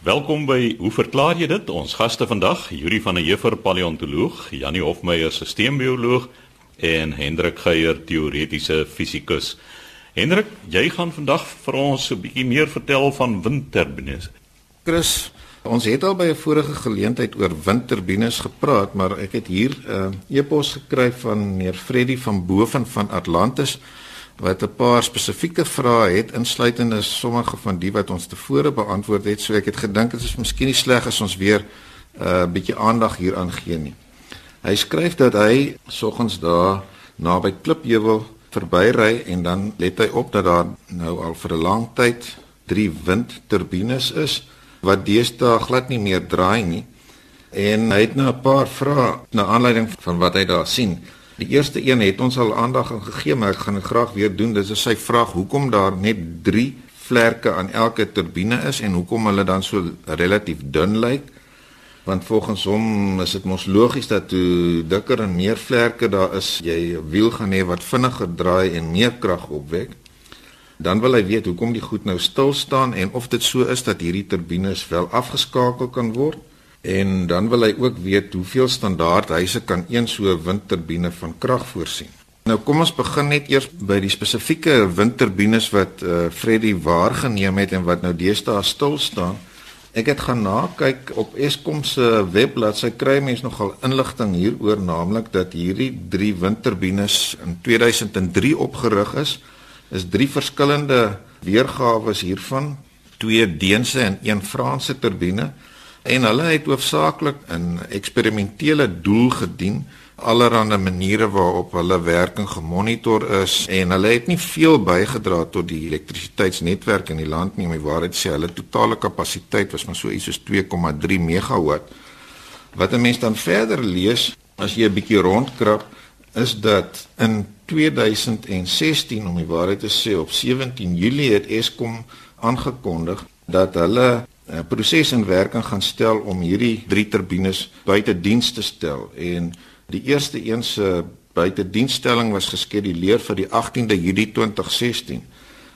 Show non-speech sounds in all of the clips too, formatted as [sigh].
Welkom by Hoe verklaar jy dit? Ons gaste vandag, Yuri van der Heever, paleontoloog, Janie Hofmeyer, sisteembioloog en Hendrik Geier, teoretiese fisikus. Hendrik, jy gaan vandag vir ons 'n bietjie meer vertel van windturbines. Chris, ons het al by 'n vorige geleentheid oor windturbines gepraat, maar ek het hier 'n uh, e-pos gekry van meneer Freddy van Boven van Atlantis wat 'n paar spesifieke vrae het insluitende sommige van die wat ons tevore beantwoord het. So ek het gedink dit is miskien nie sleg as ons weer 'n uh, bietjie aandag hieraan gee nie. Hy skryf dat hy soggens daar naby Klipheuwel verbyry en dan let hy op dat daar nou al vir 'n lang tyd drie windturbines is wat deesdae glad nie meer draai nie. En hy het nou 'n paar vrae na aanleiding van wat hy daar sien. Die eerste een het ons al aandag aan gegee, maar ek gaan dit graag weer doen. Dis sy vraag hoekom daar net 3 vlerke aan elke turbine is en hoekom hulle dan so relatief dun lyk. Want volgens hom is dit mos logies dat hoe dikker en meer vlerke daar is, jy 'n wiel gaan hê wat vinniger draai en meer krag opwek. Dan wil hy weet hoekom die goed nou stil staan en of dit so is dat hierdie turbines wel afgeskakel kan word. En dan wil hy ook weet hoeveel standaard huise kan een so windturbine van krag voorsien. Nou kom ons begin net eers by die spesifieke windturbines wat uh, Freddy waargeneem het en wat nou deesdae stil staan. Ek het gaan kyk op Eskom se webblad. Sy kry mense nogal inligting hieroor, naamlik dat hierdie 3 windturbines in 2003 opgerig is. Is drie verskillende weergawe hiervan, twee Deense en een Franse turbine en hulle het hoofsaaklik in eksperimentele doel gedien allerlei maniere waarop hulle werking gemonitor is en hulle het nie veel bygedra tot die elektrisiteitsnetwerk in die land nie om die waarheid sê hulle totale kapasiteit was maar so iets soos 2,3 megawatt. Wat 'n mens dan verder lees as jy 'n bietjie rondkrap is dat in 2016 om die waarheid te sê op 17 Julie het Eskom aangekondig dat hulle 'n proses in werking gaan stel om hierdie drie turbines buite diens te stel en die eerste een se buite dienstelling was geskeduleer vir die 18de Julie 2016.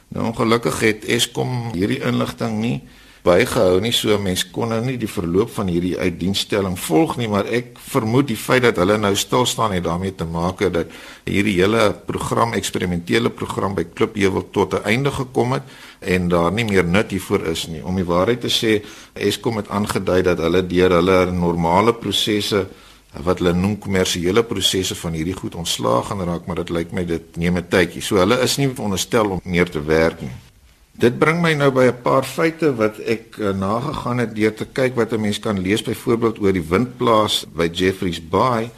Nou ongelukkig het Eskom hierdie inligting nie bygehou nie so mense kon nou nie die verloop van hierdie uitdienstelling volg nie maar ek vermoed die feit dat hulle nou stil staan het daarmee te maak dat hierdie hele program eksperimentele program by Klipheuwel tot 'n einde gekom het en daar nie meer nut hiervoor is nie. Om die waarheid te sê Eskom het aangedui dat hulle deur hulle normale prosesse wat hulle noem kommersiële prosesse van hierdie goed ontslaag gaan raak maar dit lyk my dit neem 'n tydjie. So hulle is nie veronderstel om meer te werk nie Dit bring my nou by 'n paar feite wat ek uh, nagegaan het deur te kyk wat 'n mens kan lees byvoorbeeld oor die windplaas by Jeffreys Bay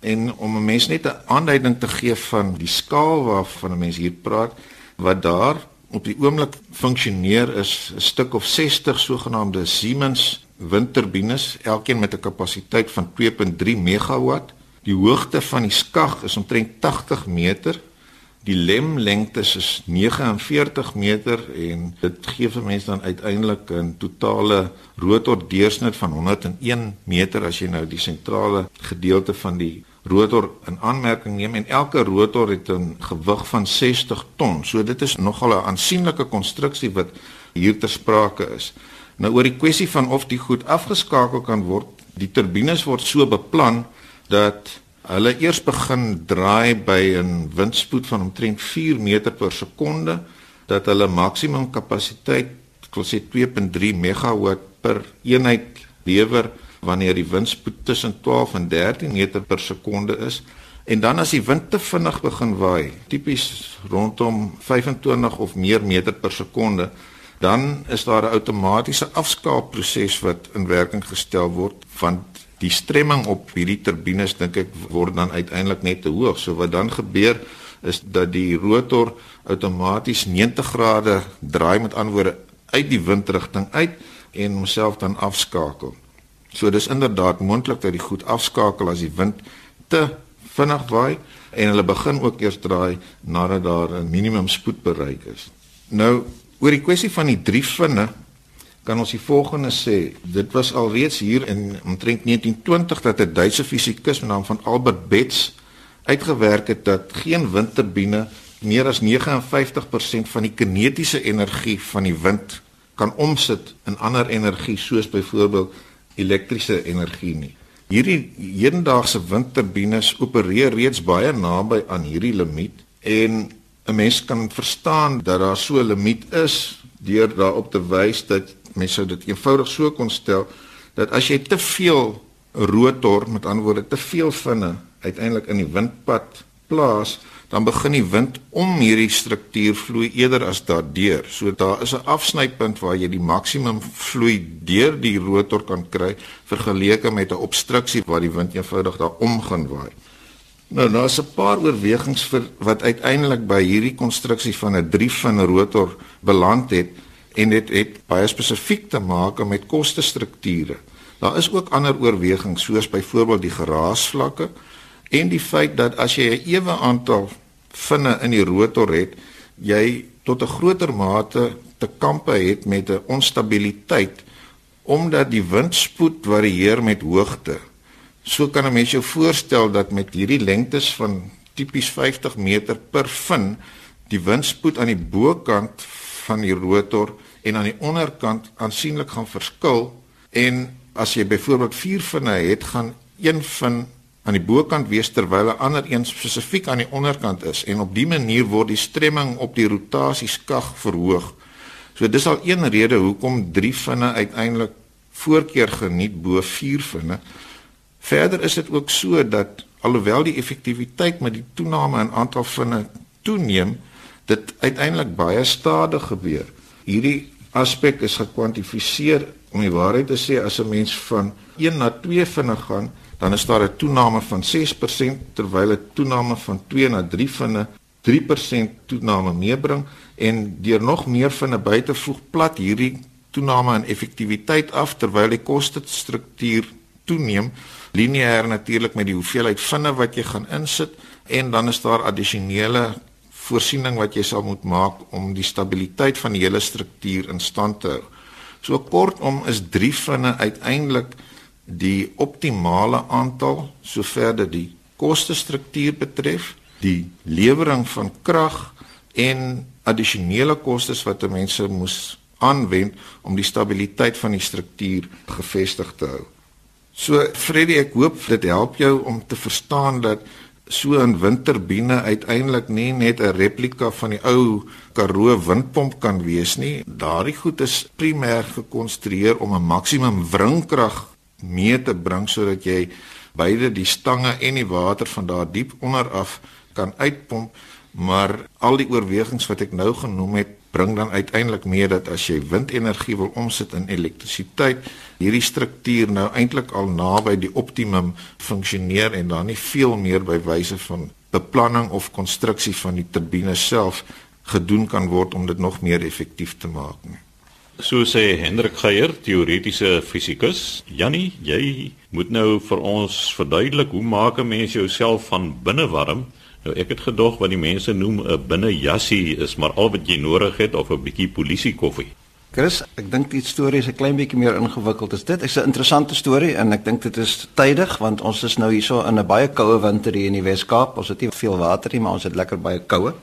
en om 'n mens net 'n aanduiding te gee van die skaal waarvan 'n mens hier praat wat daar op die oomblik funksioneer is 'n stuk of 60 sogenaamde Siemens windturbines elkeen met 'n kapasiteit van 2.3 megawatt. Die hoogte van die skag is omtrent 80 meter Die lemlengte is 49 meter en dit gee vir mense dan uiteindelik 'n totale rotor deursnit van 101 meter as jy nou die sentrale gedeelte van die rotor in aanmerking neem en elke rotor het 'n gewig van 60 ton. So dit is nogal 'n aansienlike konstruksie wat hier ter sprake is. Nou oor die kwessie van of die goed afgeskakel kan word, die turbines word so beplan dat Hulle eers begin draai by 'n windspoed van omtrent 4 meter per sekonde dat hulle maksimum kapasiteit, ek wil sê 2.3 megawatt per eenheid lewer wanneer die windspoed tussen 12 en 13 meter per sekonde is. En dan as die wind te vinnig begin waai, tipies rondom 25 of meer meter per sekonde, dan is daar 'n outomatiese afskaalproses wat in werking gestel word want die stremming op hierdie turbines dink ek word dan uiteindelik net te hoog. So wat dan gebeur is dat die rotor outomaties 90 grade draai met antwoorde uit die windrigting uit en homself dan afskakel. So dis inderdaad moontlik dat die goed afskakel as die wind te vinnig waai en hulle begin ook eers draai nadat daar 'n minimum spoed bereik is. Nou oor die kwessie van die drie vinne kan ons die volgende sê. Dit was alreeds hier in omtrent 1920 dat 'n Duitse fisikus met naam van Albert Betz uitgewerk het dat geen windturbine meer as 59% van die kinetiese energie van die wind kan omsit in ander energie soos byvoorbeeld elektriese energie nie. Hierdie hedendaagse windturbines opereer reeds baie naby aan hierdie limiet en 'n mens kan verstaan dat daar so 'n limiet is deur daarop te wys dat mense sou dit eenvoudig so kon stel dat as jy te veel rotor met ander woorde te veel vinne uiteindelik in die windpad plaas dan begin die wind om hierdie struktuur vloei eerder as daardeur. So daar is 'n afsnypunt waar jy die maksimum vloei deur die rotor kan kry vergeleke met 'n obstruksie waar die wind eenvoudig daar om gaan waai. Nou daar's 'n paar oorwegings vir wat uiteindelik by hierdie konstruksie van 'n 3-fin rotor beland het en dit het baie spesifiek te maak met kostestrukture. Daar is ook ander oorwegings soos byvoorbeeld die geraasvlakke en die feit dat as jy 'n ewe aantal vinne in die rotor het, jy tot 'n groter mate te kampe het met 'n onstabiliteit omdat die windspoed varieer met hoogte. So kan 'n mens jou voorstel dat met hierdie lengtes van tipies 50 meter per vin die windspoed aan die bokant van die rotor en aan die onderkant aansienlik gaan verskil en as jy byvoorbeeld 4 vinne het, gaan een vin aan die bokant wees terwyl 'n ander een spesifiek aan die onderkant is en op dië manier word die stremming op die rotasieskag verhoog. So dis al een rede hoekom 3 vinne uiteindelik voorkeur geniet bo 4 vinne. Verder is dit ook so dat alhoewel die effektiwiteit met die toename in aantal vinne toeneem, dit uiteindelik baie stadig gebeur. Hierdie aspek is gekwantifiseer om die waarheid te sê as 'n mens van 1 na 2 vinne gaan dan is daar 'n toename van 6% terwyl 'n toename van 2 na 3 vinne 3% toename meebring en deur nog meer vinne by te voeg plat hierdie toename in effektiwiteit af terwyl die kostestruktuur toeneem lineêr natuurlik met die hoeveelheid vinne wat jy gaan insit en dan is daar addisionele voorsiening wat jy sal moet maak om die stabiliteit van die hele struktuur in stand te hou. So kortom is 3 vinne uiteindelik die optimale aantal sover dit die kostestruktuur betref, die lewering van krag en addisionele kostes wat mense moes aanwend om die stabiliteit van die struktuur gevestig te hou. So Freddie, ek hoop dit help jou om te verstaan dat so 'n windturbine uiteindelik nie net 'n replika van die ou Karoo windpomp kan wees nie. Daardie goed is primêr gekonstrueer om 'n maksimum wringkrag mee te bring sodat jy beide die stange en die water van daar diep onder af kan uitpomp maar al die oorwegings wat ek nou genoem het bring dan uiteindelik mee dat as jy windenergie wil omsit in elektrisiteit hierdie struktuur nou eintlik al naby die optimum funksioneer en dan nie veel meer by wyse van beplanning of konstruksie van die turbine self gedoen kan word om dit nog meer effektief te maak nie. So sê Hendrik Geier, teoretiese fisikus. Jannie, jy moet nou vir ons verduidelik hoe maak 'n mens jouself van binne warm? Nou ek het gedog wat die mense noem 'n binnejassie is maar al wat jy nodig het of 'n bietjie polisie koffie. Chris, ek dink die storie is 'n klein bietjie meer ingewikkeld as dit. Dit is 'n interessante storie en ek dink dit is tydig want ons is nou hierso in 'n baie koue winter hier in die Wes-Kaap. Ons het nie veel water nie, maar ons het lekker baie koue.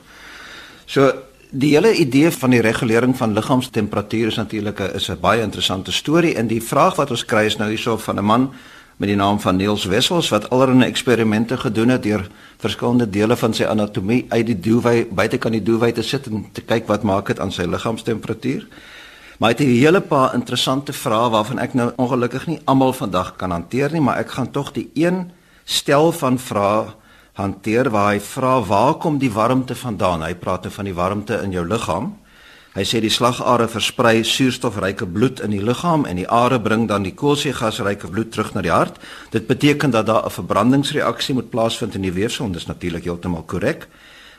So Die hele idee van die regulering van liggaamstemperatuur is natuurlik 'n is 'n baie interessante storie en die vraag wat ons kry is nou hierso van 'n man met die naam van Niels Wessels wat allerlei eksperimente gedoen het deur verskillende dele van sy anatomie uit die doewy buite kan die doewy te sit en te kyk wat maak dit aan sy liggaamstemperatuur. Maar hy het 'n hele paar interessante vrae waarvan ek nou ongelukkig nie almal vandag kan hanteer nie, maar ek gaan tog die een stel van vrae hanteer waar hy vra waar kom die warmte vandaan? Hy praat van die warmte in jou liggaam. Hy sê die slagare versprei suurstofryke bloed in die liggaam en die are bring dan die koolstofgasryke bloed terug na die hart. Dit beteken dat daar 'n verbrandingsreaksie moet plaasvind in die weefsel en dis natuurlik heeltemal korrek.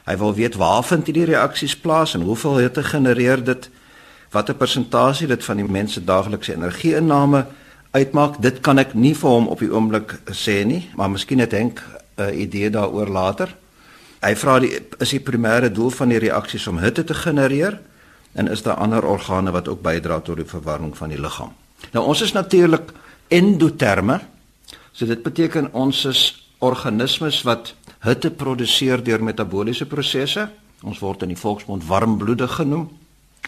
Hy wil weet waar vind hierdie reaksies plaas en hoeveel hitte genereer dit? Watter persentasie dit van die mens se daaglikse energieinname uitmaak? Dit kan ek nie vir hom op die oomblik sê nie, maar miskien het Henk 'n idee daaroor later. Hy vra die is die primêre doel van die reaksies om hitte te genereer en is daar ander organe wat ook bydra tot die verwarming van die liggaam. Nou ons is natuurlik endoterme. So dit beteken ons is organismes wat hitte produseer deur metabooliese prosesse. Ons word in die volksmond warmbloedig genoem.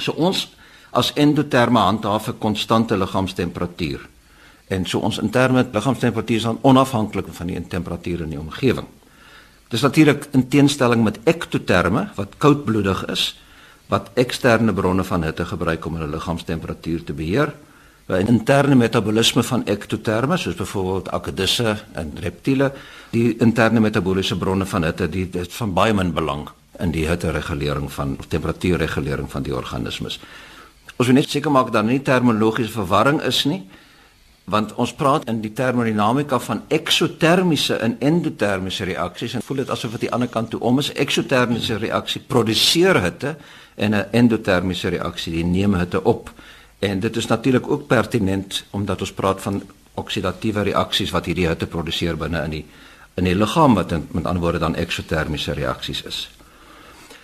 So ons as endoterme handhaaf 'n konstante liggaamstemperatuur. En so ons interne liggaamstemperatuur is dan onafhanklik van die temperatuur in die omgewing. Dis natuurlik in teenstelling met ektoterme wat koudbloedig is wat eksterne bronne van hitte gebruik om hulle liggaamstemperatuur te beheer. 'n Interne metabolisme van ektoterme soos byvoorbeeld akedisse en reptiele, die interne metaboliese bronne van hitte, die is van baie min belang in die hitteregulering van of temperatuurregulering van die organismes. Ons moet net seker maak dat nie terminologiese verwarring is nie want ons praat in die termodinamika van eksotermiese en endotermiese reaksies en voel dit asof aan die ander kant toe om is eksotermiese reaksie produseer hitte en 'n endotermiese reaksie die neem hitte op en dit is natuurlik ook pertinent omdat ons praat van oksidatiewe reaksies wat hierdie hitte produseer binne in die in die liggaam wat in, met ander woorde dan eksotermiese reaksies is.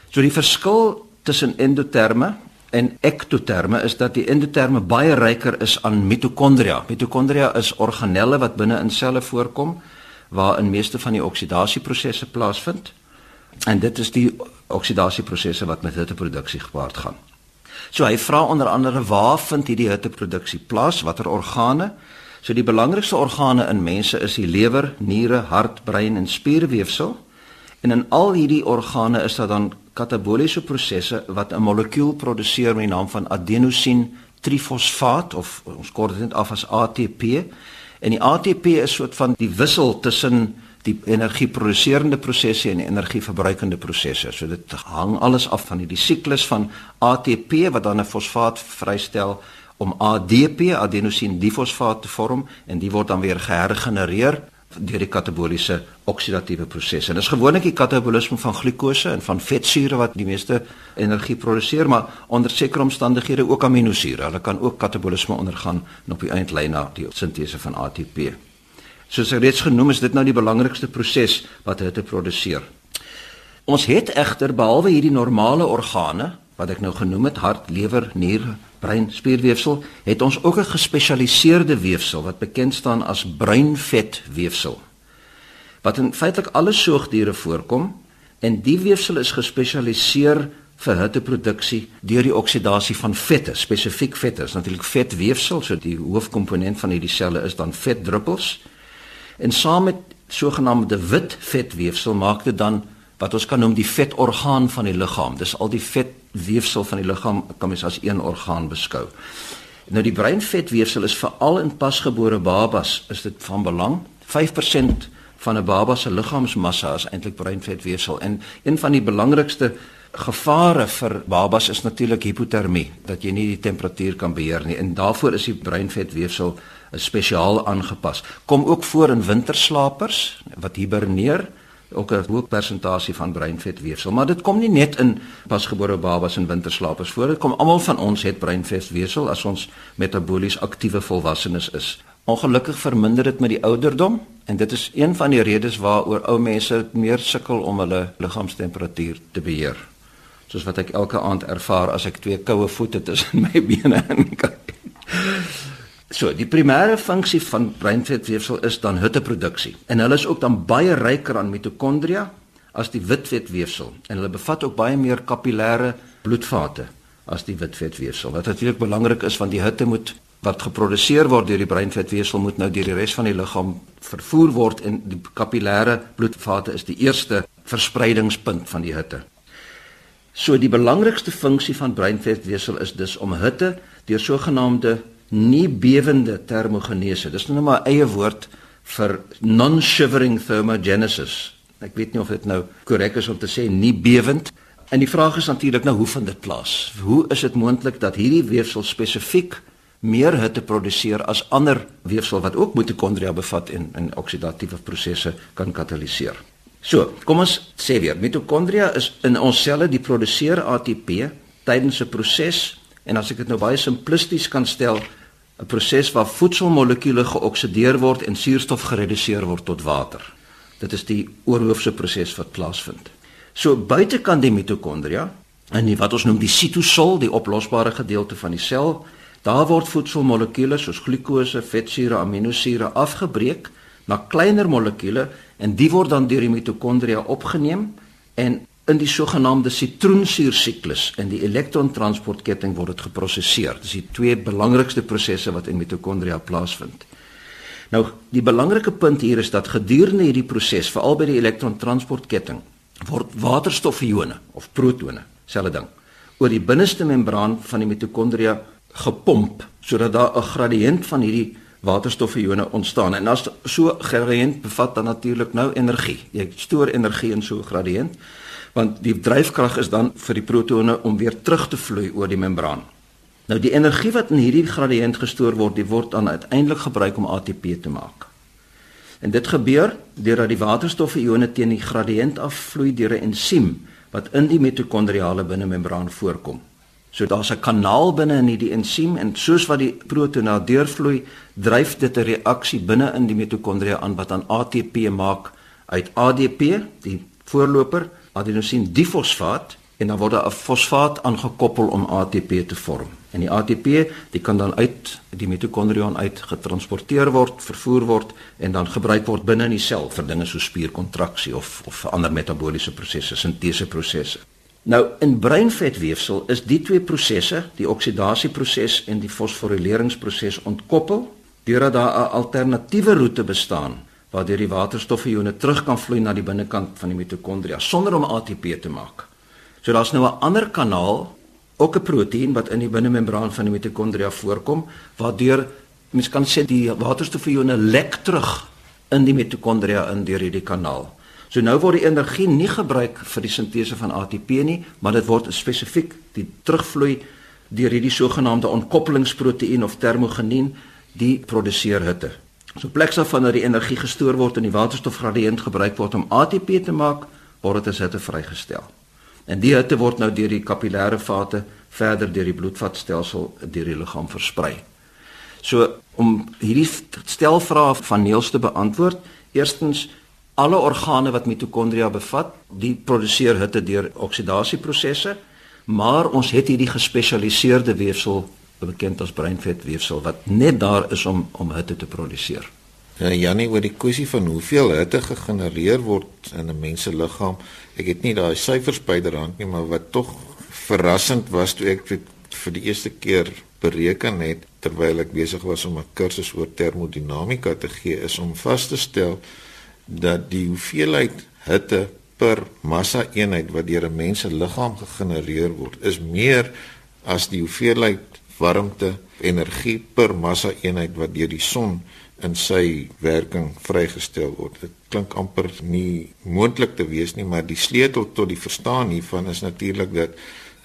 So die verskil tussen endoterme en ektoterme is dat die endoterme baie ryker is aan mitokondria. Mitokondria is organelle wat binne in selle voorkom waar in meeste van die oksidasieprosesse plaasvind. En dit is die oksidasieprosesse wat met hitteproduksie gepaard gaan. So hy vra onder andere waar vind hierdie hitteproduksie plaas, watter organe? So die belangrikste organe in mense is die lewer, niere, hart, brein en spierweefsel. En in al hierdie organe is daar dan kataboliese prosesse wat 'n molekuul produseer met die naam van adenosien trifosfaat of ons kort dit af as ATP. En die ATP is soort van die wissel tussen die energieproduserende prosesse en die energieverbruikende prosesse. So dit hang alles af van hierdie siklus van ATP wat dan 'n fosfaat vrystel om ADP, adenosien difosfaat te vorm en die word dan weer gehergenereer deur die kataboliese oksidatiewe prosesse. En dis gewoonlik die katabolisme van glikose en van vetsure wat die meeste energie produseer, maar onder sekere omstandighede ook aminosure. Hulle kan ook katabolisme ondergaan en op die eind lei na die sintese van ATP. Soos ek reeds genoem is dit nou die belangrikste proses wat hitte produseer. Ons het egter behalwe hierdie normale organe wat ek nou genoem het, hart, lewer, nier, brein, spierweefsel, het ons ook 'n gespesialiseerde weefsel wat bekend staan as breinvetweefsel. Wat in feitelik alle soogdiere voorkom en die weefsel is gespesialiseer vir hitteproduksie deur die oksidasie van vette, spesifiek vette. Is natuurlik vetweefsel, so die hoofkomponent van hierdie selle is dan vetdruppels. En saam met sogenaamde wit vetweefsel maak dit dan wat ons kan noem die vetorgaan van die liggaam. Dis al die vetweefsel van die liggaam kan mens as een orgaan beskou. Nou die breinvetweefsel is veral in pasgebore babas is dit van belang. 5% van 'n baba se liggaamsmassa is eintlik breinvetweefsel en een van die belangrikste gevare vir babas is natuurlik hipotermie, dat jy nie die temperatuur kan beheer nie en daarvoor is die breinvetweefsel spesiaal aangepas. Kom ook voor in winterslapers wat hiberneer ook 'n hoë persentasie van breinvetweefsel, maar dit kom nie net in pasgebore babas en winterslapers voor. Dit kom almal van ons het breinvetweefsel as ons metabolies aktiewe volwassenes is. Ongelukkig verminder dit met die ouderdom en dit is een van die redes waaroor ou mense meer sukkel om hulle liggaamstemperatuur te beheer. Soos wat ek elke aand ervaar as ek twee koue voete tussen [laughs] my bene inkry. So, die primêre funksie van breinvetweefsel is dan hitteproduksie. En hulle is ook dan baie ryker aan mitokondria as die witvetweefsel en hulle bevat ook baie meer kapillêre bloedvate as die witvetweefsel. Wat natuurlik belangrik is want die hitte moet wat geproduseer word deur die breinvetweefsel moet nou deur die res van die liggaam vervoer word en die kapillêre bloedvate is die eerste verspreidingspunt van die hitte. So die belangrikste funksie van breinvetweefsel is dus om hitte deur sogenaamde nie bewende termogenese. Dis nou maar eie woord vir non-shivering thermogenesis. Ek weet nie of dit nou korrek is om te sê nie bewend. En die vraag is natuurlik nou hoe vind dit plaas? Hoe is dit moontlik dat hierdie weefsel spesifiek meer hitte produseer as ander weefsel wat ook mitokondria bevat en in oksidatiewe prosesse kan kataliseer? So, kom ons sê weer, mitokondria is in ons selle die produseer ATP tydens 'n proses en as ek dit nou baie simplisties kan stel, 'n proses waar voedselmolekuule geoksideer word en suurstof gereduseer word tot water. Dit is die oorhoofse proses wat plaasvind. So buitekant die mitokondria en die wat ons noem die sitosol, die oplosbare gedeelte van die sel, daar word voedselmolekuule soos glikose, vetsure, aminosure afgebreek na kleiner molekuule en die word dan deur die mitokondria opgeneem en in die sogenaamde sitroensuursiklus in die elektrontransportketting word dit geprosesseer. Dis die twee belangrikste prosesse wat in mitokondria plaasvind. Nou, die belangrike punt hier is dat gedurende hierdie proses, veral by die elektrontransportketting, word waterstofione of protone, selfde ding, oor die binneste membraan van die mitokondria gepomp sodat daar 'n gradiënt van hierdie waterstofione ontstaan. En as so 'n gradiënt bevat dan natuurlik nou energie. Jy stoor energie in so 'n gradiënt want die dryfkrag is dan vir die protone om weer terug te vloei oor die membraan. Nou die energie wat in hierdie gradiënt gestoor word, dit word dan uiteindelik gebruik om ATP te maak. En dit gebeur deurdat die waterstofione teen die gradiënt afvloei deur 'n ensiem wat in die mitokondriale binnemembraan voorkom. So daar's 'n kanaal binne in hierdie ensiem en soos wat die protone deurvloei, dryf dit 'n reaksie binne in die mitokondria aan wat dan ATP maak uit ADP, die voorloper, adenosien difosfaat en dan word 'n fosfaat aangekoppel om ATP te vorm. En die ATP, dit kan dan uit die mitokondrion uit getransporteer word, vervoer word en dan gebruik word binne in die sel vir dinge so spierkontraksie of of ander metabooliese prosesse, sinteseprosesse. Nou in breinvetweefsel is die twee prosesse, die oksidasieproses en die fosforileringsproses ontkoppel deurdat daar 'n alternatiewe roete bestaan waardeur die waterstofione terug kan vloei na die binnekant van die mitokondria sonder om ATP te maak. So daar's nou 'n ander kanaal, ook 'n proteïen wat in die binnemembraan van die mitokondria voorkom, waardeur mens kan sê die waterstofione lek terug in die mitokondria in deur hierdie kanaal. So nou word die energie nie gebruik vir die sintese van ATP nie, maar dit word spesifiek die terugvloei deur hierdie sogenaamde ontkoppelingsproteïen of termogenien die produseer hitte. So pleks af wanneer die energie gestoor word en die waterstofgradiënt gebruik word om ATP te maak, word dit as hitte vrygestel. En die hitte word nou deur die kapillêre vate verder deur die bloedvatstelsel deur die liggaam versprei. So om hierdie stelvrae van Niels te beantwoord, eerstens alle organe wat mitokondria bevat, die produseer hitte deur oksidasieprosesse, maar ons het hierdie gespesialiseerde weefsel bekend as breinvetweefsel wat net daar is om om hitte te produseer. Ja, Janie, oor die kwessie van hoeveel hitte gegenereer word in 'n mens se liggaam, ek het nie daai syfers byderhand nie, maar wat tog verrassend was toe ek dit vir die eerste keer bereken het terwyl ek besig was om 'n kursus oor termodinamika te gee, is om vas te stel dat die hoeveelheid hitte per massa eenheid wat deur 'n mens se liggaam gegenereer word, is meer as die hoeveelheid warmte energie per massa eenheid wat deur die son in sy werking vrygestel word. Dit klink amper nie moontlik te wees nie, maar die sleutel tot die verstaan hiervan is natuurlik dat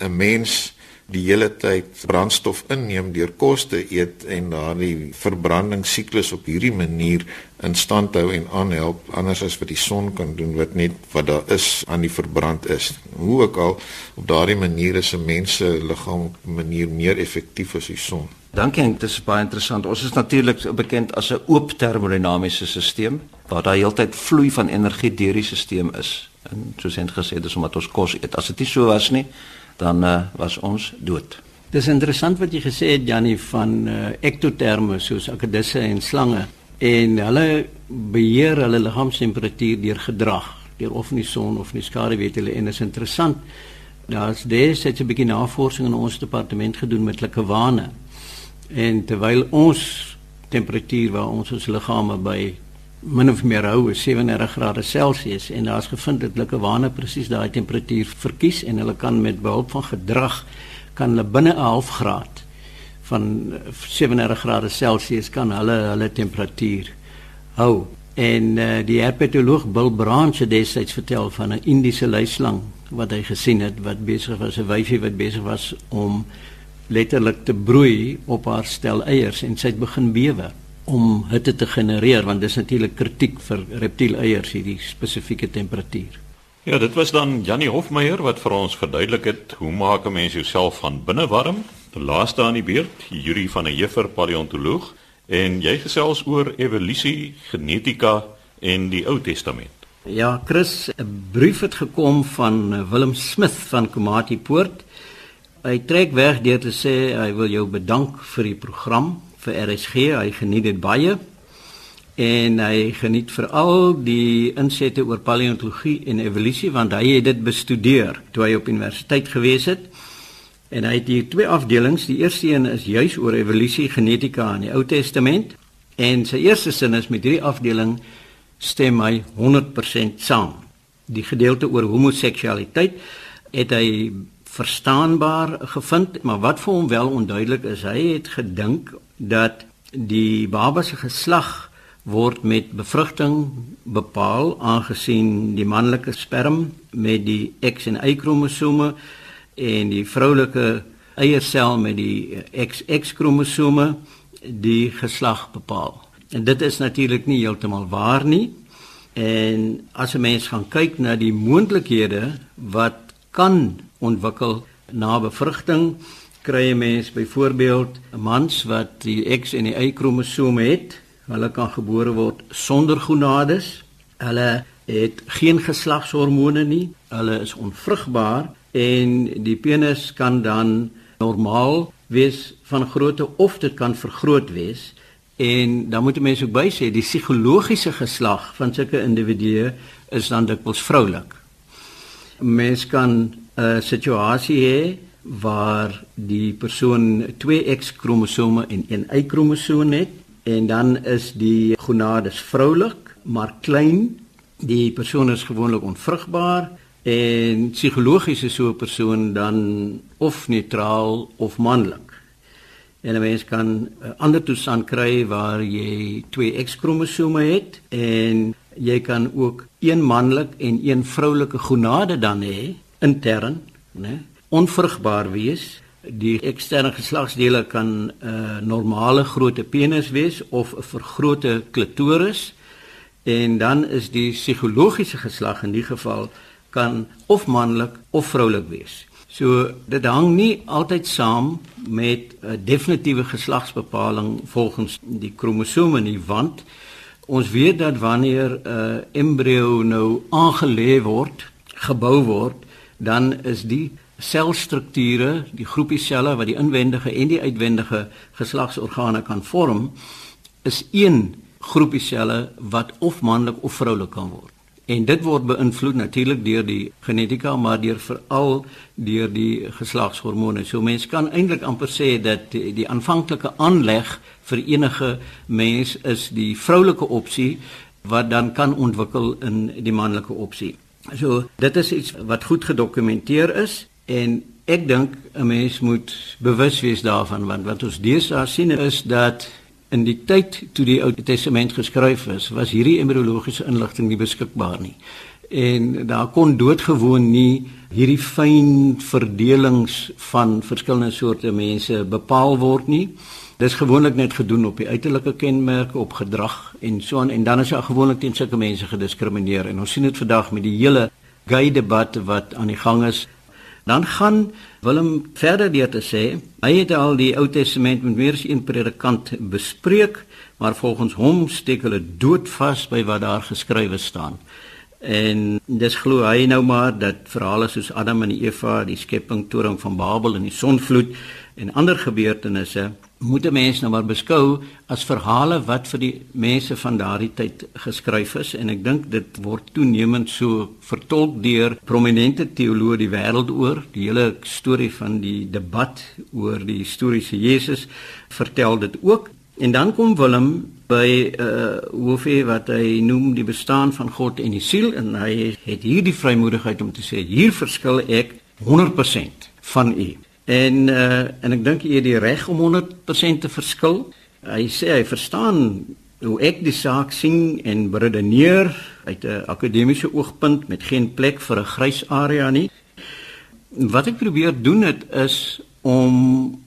'n mens die hele tyd brandstof inneem deur kos te eet en daardie verbrandingssiklus op hierdie manier in stand hou en aanhelp anders as wat die son kan doen wat net wat daar is aan die verbrand is. Hoe ook al op daardie manier is 'n mens se liggaam op 'n manier meer effektief as die son. Dankie, dit is baie interessant. Ons is natuurlik bekend as 'n oop termodinamiese stelsel waar daar heeltyd vloei van energie deur die stelsel is. En soos het gesê, dis omdat ons kos eet. As dit nie so was nie, dan uh, was ons dood. Dis interessant wat jy gesê het Jannie van uh, ektoterme soos akedisse en slange en hulle beheer hulle liggaamstemperatuur deur gedrag, deur of in die son of in die skadu weet hulle en is interessant. Daar's destyds 'n bietjie navorsing in ons departement gedoen met hulle wane En terwyl ons temperatuur waar ons ons liggame by min of meer hou is 37 grade Celsius en daar's gevind dat hulle wane presies daai temperatuur verkies en hulle kan met behulp van gedrag kan hulle binne 'n half graad van 37 grade Celsius kan hulle hulle temperatuur hou. En uh, die herpetoloog Bill Branch het destyds vertel van 'n Indiese luislang wat hy gesien het wat besig was 'n wyfie wat besig was om letterlik te broei op haar stel eiers en sy het begin bewe om hitte te genereer want dis natuurlik kritiek vir reptieleiers hierdie spesifieke temperatuur. Ja, dit was dan Jannie Hofmeyer wat vir ons verduidelik het hoe maak 'n mens jouself van binne warm? Die laaste aan die beurt, Yuri van 'n Juffer paleontoloog en jy gesels oor evolusie, genetika en die Ou Testament. Ja, Chris, 'n brief het gekom van Willem Smith van Komati Poort Hy trek weg deur te sê hy wil jou bedank vir die program vir RSG. Hy geniet dit baie. en hy geniet veral die insette oor paleontologie en evolusie want hy het dit bestudeer toe hy op universiteit gewees het. En hy het hier twee afdelings. Die eerste een is juis oor evolusie genetika in die Ou Testament en sy eerste sin is met hierdie afdeling stem hy 100% saam. Die gedeelte oor homoseksualiteit het hy verstaanbaar gevind, maar wat vir hom wel onduidelik is, hy het gedink dat die baba se geslag word met bevrugting bepaal aangesien die manlike sperm met die X en Y kromosome en die vroulike eiersel met die XX kromosome die geslag bepaal. En dit is natuurlik nie heeltemal waar nie. En as 'n mens gaan kyk na die moontlikhede wat kan ontwikkel na bevrugting, kry 'n mens byvoorbeeld 'n mans wat die X en die Y kromosome het, Hulle kan gebore word sonder gonades. Hulle het geen geslagshormone nie. Hulle is onvrugbaar en die penis kan dan normaal wees van grootte of dit kan vergroot wees. En dan moet mense ook by sê die psigologiese geslag van sulke individue is dan dikwels vroulik. Mens kan 'n situasie hê waar die persoon 2 X kromosome en 1 Y kromosoom het en dan is die gonades vroulik maar klein. Die persoon is gewoonlik onvrugbaar en psigologies is so 'n persoon dan of neutraal of manlik. En 'n mens kan 'n ander toestand kry waar jy twee X kromosome het en jy kan ook een manlik en een vroulike gonade dan hê intern né onvrugbaar wees. Die eksterne geslagsdele kan 'n uh, normale grootte penis wees of 'n vergrote klitoris. En dan is die psigologiese geslag in die geval kan of manlik of vroulik wees. So dit hang nie altyd saam met 'n definitiewe geslagsbepaling volgens die kromosome nie want ons weet dat wanneer 'n uh, embrio nou aangelê word, gebou word, dan is die selstrukture, die groepie selle wat die inwendige en die uitwendige geslagsorgane kan vorm, is een groepie selle wat of manlik of vroulik kan word. En dit word beïnvloed natuurlik deur die genetika, maar deur veral deur die geslagshormone. So mense kan eintlik amper sê dat die, die aanvanklike aanleg vir enige mens is die vroulike opsie wat dan kan ontwikkel in die manlike opsie. So dit is iets wat goed gedokumenteer is En ek dink 'n mens moet bewus wees daarvan want wat ons deesdae sien is dat in die tyd toe die Ou Testament geskryf is, was hierdie embriologiese inligting nie beskikbaar nie. En daar kon doodgewoon nie hierdie fyn verdelings van verskillende soorte mense bepaal word nie. Dis gewoonlik net gedoen op die uiterlike kenmerke, op gedrag en so aan en dan is daar gewoonlik teen sulke mense gediskrimineer en ons sien dit vandag met die hele gay debat wat aan die gang is Dan gaan Willem verder deur te sê, hy het al die Ou Testament met meer as een predikant bespreek, maar volgens hom steek hulle doodvas by wat daar geskrywe staan. En dis glo hy nou maar dat verhale soos Adam en Eva, die skepping, toring van Babel en die sonvloed en ander gebeurtenisse moet 'n mens nou maar beskou as verhale wat vir die mense van daardie tyd geskryf is. En ek dink dit word toenemend so vertolk deur prominente teoloë die wêreld oor. Die hele storie van die debat oor die historiese Jesus vertel dit ook. En dan kom Willem by uh, hoofie wat hy noem die bestaan van God en die siel. En hy het hierdie vrymoedigheid om te sê hier verskil ek 100% van u En uh, en ek dink jy het die reg om 100% te verskil. Hy sê hy verstaan hoe ek die saak sien en redeneer uit 'n akademiese oogpunt met geen plek vir 'n grys area nie. Wat ek probeer doen het is om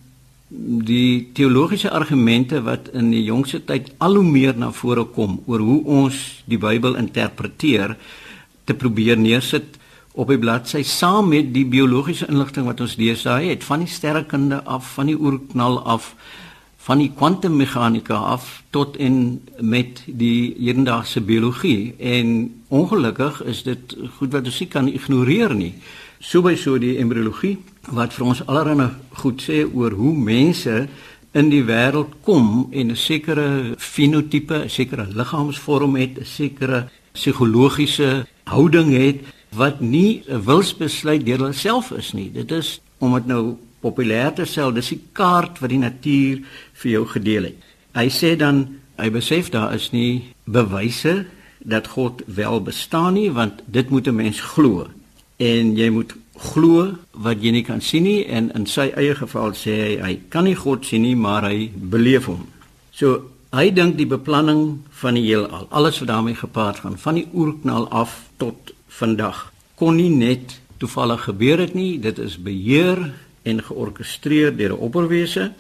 die teologiese argumente wat in die jongste tyd al hoe meer na vore kom oor hoe ons die Bybel interpreteer te probeer neersit op die bladsy saam met die biologiese inligting wat ons deesdae het van die sterrekunde af, van die oerknal af, van die kwantummeganika af tot en met die hedendaagse biologie en ongelukkig is dit goed wat ons nie kan ignoreer nie. So by so die embriologie wat vir ons allerhande goed sê oor hoe mense in die wêreld kom en 'n sekere fenotipe, 'n sekere liggaamsvorm het, 'n sekere psigologiese houding het wat nie 'n wilsbesluit deur hulself is nie. Dit is om dit nou populêr te stel, dis die kaart wat die natuur vir jou gedeel het. Hy sê dan hy besef daar is nie bewyse dat God wel bestaan nie, want dit moet 'n mens glo. En jy moet glo wat jy nie kan sien nie en in sy eie geval sê hy hy kan nie God sien nie, maar hy beleef hom. So hy dink die beplanning van die heelal, alles wat daarmee gepaard gaan, van die oerknal af tot vandag kon nie net toevallig gebeur het nie, dit is beheer en georkestreer deur 'n opperwese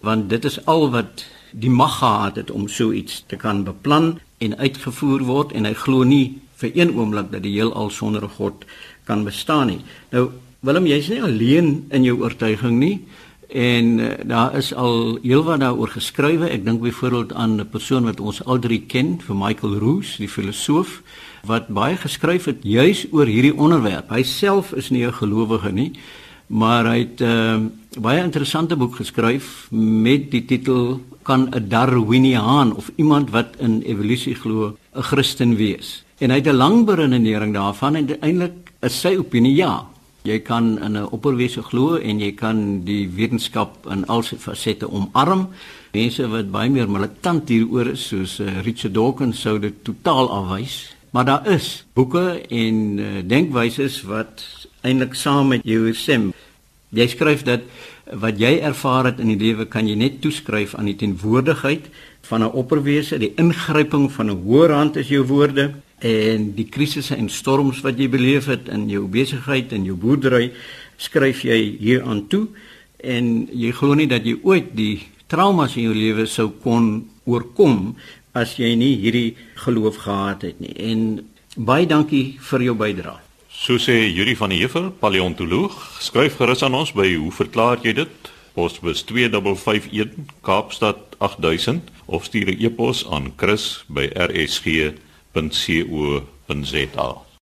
want dit is al wat die mag gehad het om so iets te kan beplan en uitgevoer word en hy glo nie vir een oomblik dat die heelal sonder 'n God kan bestaan nie. Nou Willem, jy's nie alleen in jou oortuiging nie en uh, daar is al heelwat daaroor geskrywe. Ek dink byvoorbeeld aan 'n persoon wat ons al drie ken, vir Michael Roos, die filosoof wat baie geskryf het juis oor hierdie onderwerp. Hy self is nie 'n gelowige nie, maar hy het 'n uh, ehm, baie interessante boek geskryf met die titel kan 'n Darwiniaan of iemand wat in evolusie glo 'n Christen wees. En hy het 'n lang beredenering daarvan en eintlik is sy opinie ja. Jy kan in 'n opperwese glo en jy kan die wetenskap in al sy fasette omarm. Mense wat baie meer militant hieroor is soos uh, Richard Dawkins sou dit totaal afwys. Maar daar is boeke en uh, denkwyses wat eintlik saam met jou stem. Jy skryf dat wat jy ervaar het in die lewe kan jy net toeskryf aan die teenwoordigheid van 'n opperwese, die ingryping van 'n hoër hand is jou woorde en die krisisse en storms wat jy beleef het in jou besigheid en jou boerdery skryf jy hier aan toe en jy glo nie dat jy ooit die traumas in jou lewe sou kon oorkom as jy nie hierdie geloof gehad het nie. En baie dankie vir jou bydrae. So sê Yuri van die Heever, paleontoloog, skryf gerus aan ons by hoe verklaar jy dit? Posbus 2551 Kaapstad 8000 of stuur 'n e-pos aan chris@rsg.co.za.